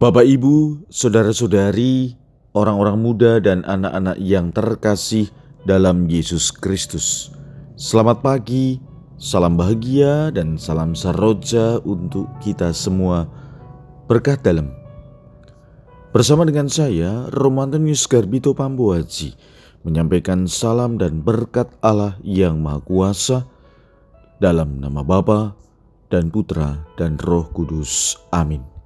Bapak, Ibu, saudara-saudari, orang-orang muda, dan anak-anak yang terkasih dalam Yesus Kristus, selamat pagi, salam bahagia, dan salam saroja untuk kita semua. Berkat dalam bersama dengan saya, Romantonius Garbito Pambuaji, menyampaikan salam dan berkat Allah yang Maha Kuasa dalam nama Bapa dan Putra dan Roh Kudus. Amin.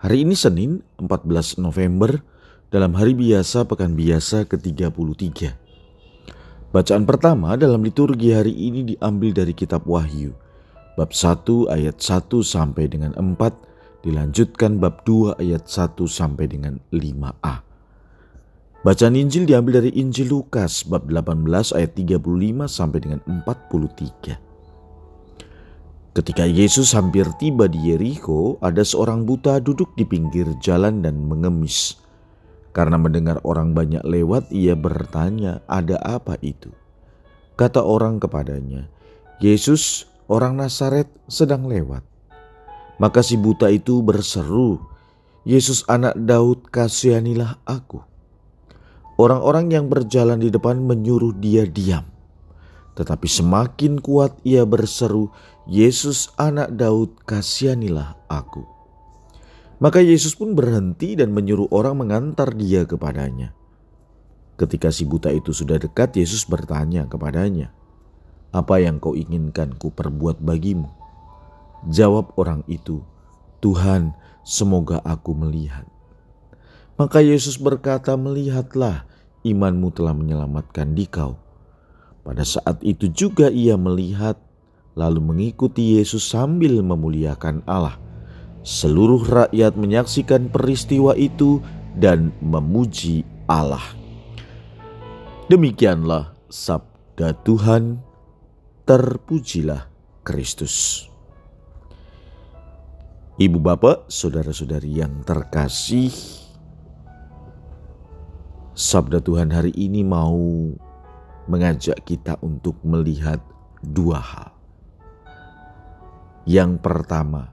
Hari ini Senin 14 November dalam hari biasa pekan biasa ke-33. Bacaan pertama dalam liturgi hari ini diambil dari kitab Wahyu. Bab 1 ayat 1 sampai dengan 4 dilanjutkan bab 2 ayat 1 sampai dengan 5a. Bacaan Injil diambil dari Injil Lukas bab 18 ayat 35 sampai dengan 43. Ketika Yesus hampir tiba di Yeriko, ada seorang buta duduk di pinggir jalan dan mengemis. Karena mendengar orang banyak lewat, ia bertanya, "Ada apa itu?" Kata orang kepadanya, "Yesus, orang Nazaret, sedang lewat." Maka si buta itu berseru, "Yesus, Anak Daud, kasihanilah aku." Orang-orang yang berjalan di depan menyuruh dia diam. Tetapi semakin kuat ia berseru, Yesus anak Daud kasihanilah aku. Maka Yesus pun berhenti dan menyuruh orang mengantar dia kepadanya. Ketika si buta itu sudah dekat, Yesus bertanya kepadanya, "Apa yang kau inginkan ku perbuat bagimu?" Jawab orang itu, "Tuhan, semoga aku melihat." Maka Yesus berkata, "Melihatlah, imanmu telah menyelamatkan dikau." Pada saat itu juga ia melihat, lalu mengikuti Yesus sambil memuliakan Allah. Seluruh rakyat menyaksikan peristiwa itu dan memuji Allah. Demikianlah sabda Tuhan, terpujilah Kristus. Ibu bapak, saudara-saudari yang terkasih, sabda Tuhan hari ini mau mengajak kita untuk melihat dua hal. Yang pertama,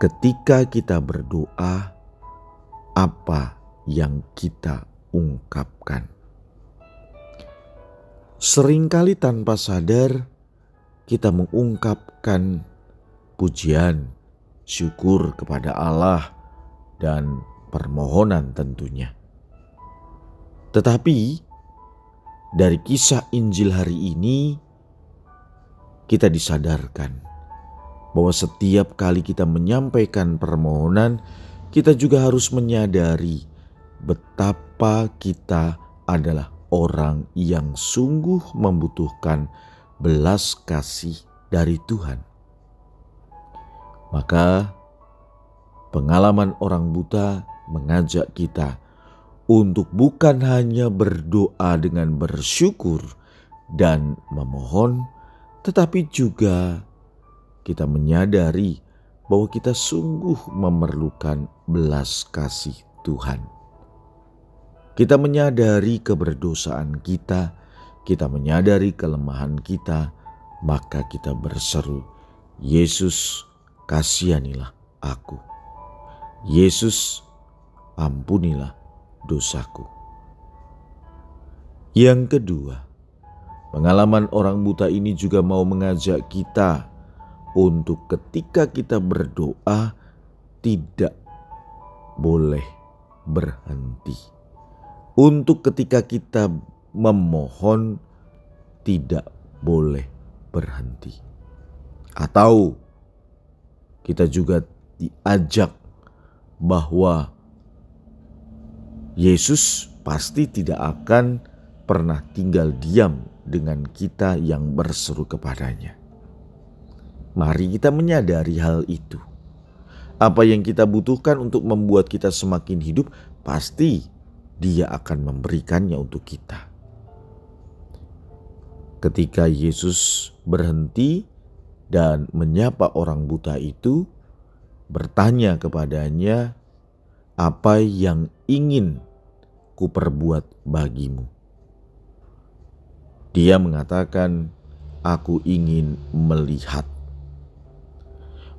ketika kita berdoa, apa yang kita ungkapkan? Seringkali tanpa sadar, kita mengungkapkan pujian, syukur kepada Allah, dan permohonan tentunya. Tetapi dari kisah Injil hari ini, kita disadarkan bahwa setiap kali kita menyampaikan permohonan, kita juga harus menyadari betapa kita adalah orang yang sungguh membutuhkan belas kasih dari Tuhan. Maka, pengalaman orang buta mengajak kita untuk bukan hanya berdoa dengan bersyukur dan memohon, tetapi juga kita menyadari bahwa kita sungguh memerlukan belas kasih Tuhan. Kita menyadari keberdosaan kita, kita menyadari kelemahan kita, maka kita berseru, "Yesus, kasihanilah aku." Yesus, ampunilah dosaku. Yang kedua, pengalaman orang buta ini juga mau mengajak kita untuk ketika kita berdoa tidak boleh berhenti. Untuk ketika kita memohon tidak boleh berhenti. Atau kita juga diajak bahwa Yesus pasti tidak akan pernah tinggal diam dengan kita yang berseru kepadanya. Mari kita menyadari hal itu. Apa yang kita butuhkan untuk membuat kita semakin hidup, pasti Dia akan memberikannya untuk kita. Ketika Yesus berhenti dan menyapa orang buta itu, bertanya kepadanya, apa yang ingin kuperbuat bagimu. Dia mengatakan, "Aku ingin melihat."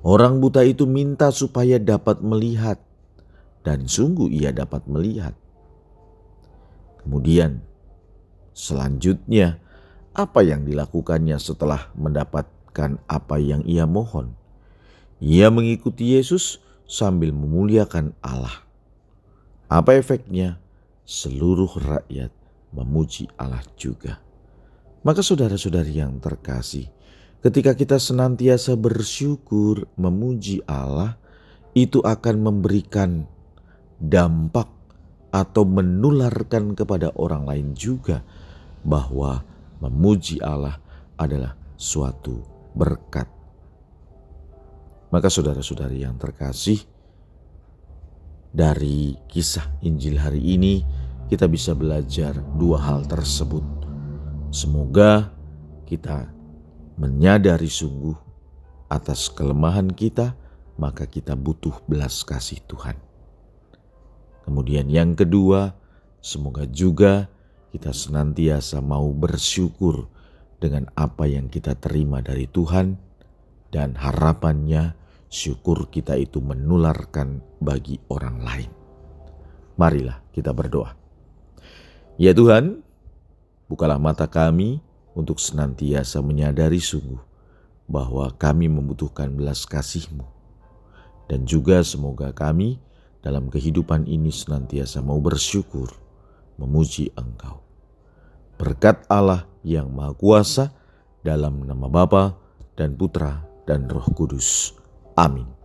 Orang buta itu minta supaya dapat melihat, dan sungguh ia dapat melihat. Kemudian, selanjutnya, apa yang dilakukannya setelah mendapatkan apa yang ia mohon? Ia mengikuti Yesus sambil memuliakan Allah. Apa efeknya? Seluruh rakyat memuji Allah juga. Maka saudara-saudari yang terkasih, ketika kita senantiasa bersyukur memuji Allah, itu akan memberikan dampak atau menularkan kepada orang lain juga bahwa memuji Allah adalah suatu berkat. Maka saudara-saudari yang terkasih, dari kisah Injil hari ini kita bisa belajar dua hal tersebut. Semoga kita menyadari sungguh atas kelemahan kita, maka kita butuh belas kasih Tuhan. Kemudian yang kedua, semoga juga kita senantiasa mau bersyukur dengan apa yang kita terima dari Tuhan dan harapannya syukur kita itu menularkan bagi orang lain. Marilah kita berdoa. Ya Tuhan, bukalah mata kami untuk senantiasa menyadari sungguh bahwa kami membutuhkan belas kasih-Mu. Dan juga semoga kami dalam kehidupan ini senantiasa mau bersyukur, memuji Engkau. Berkat Allah yang Maha Kuasa dalam nama Bapa dan Putra dan Roh Kudus. Amin.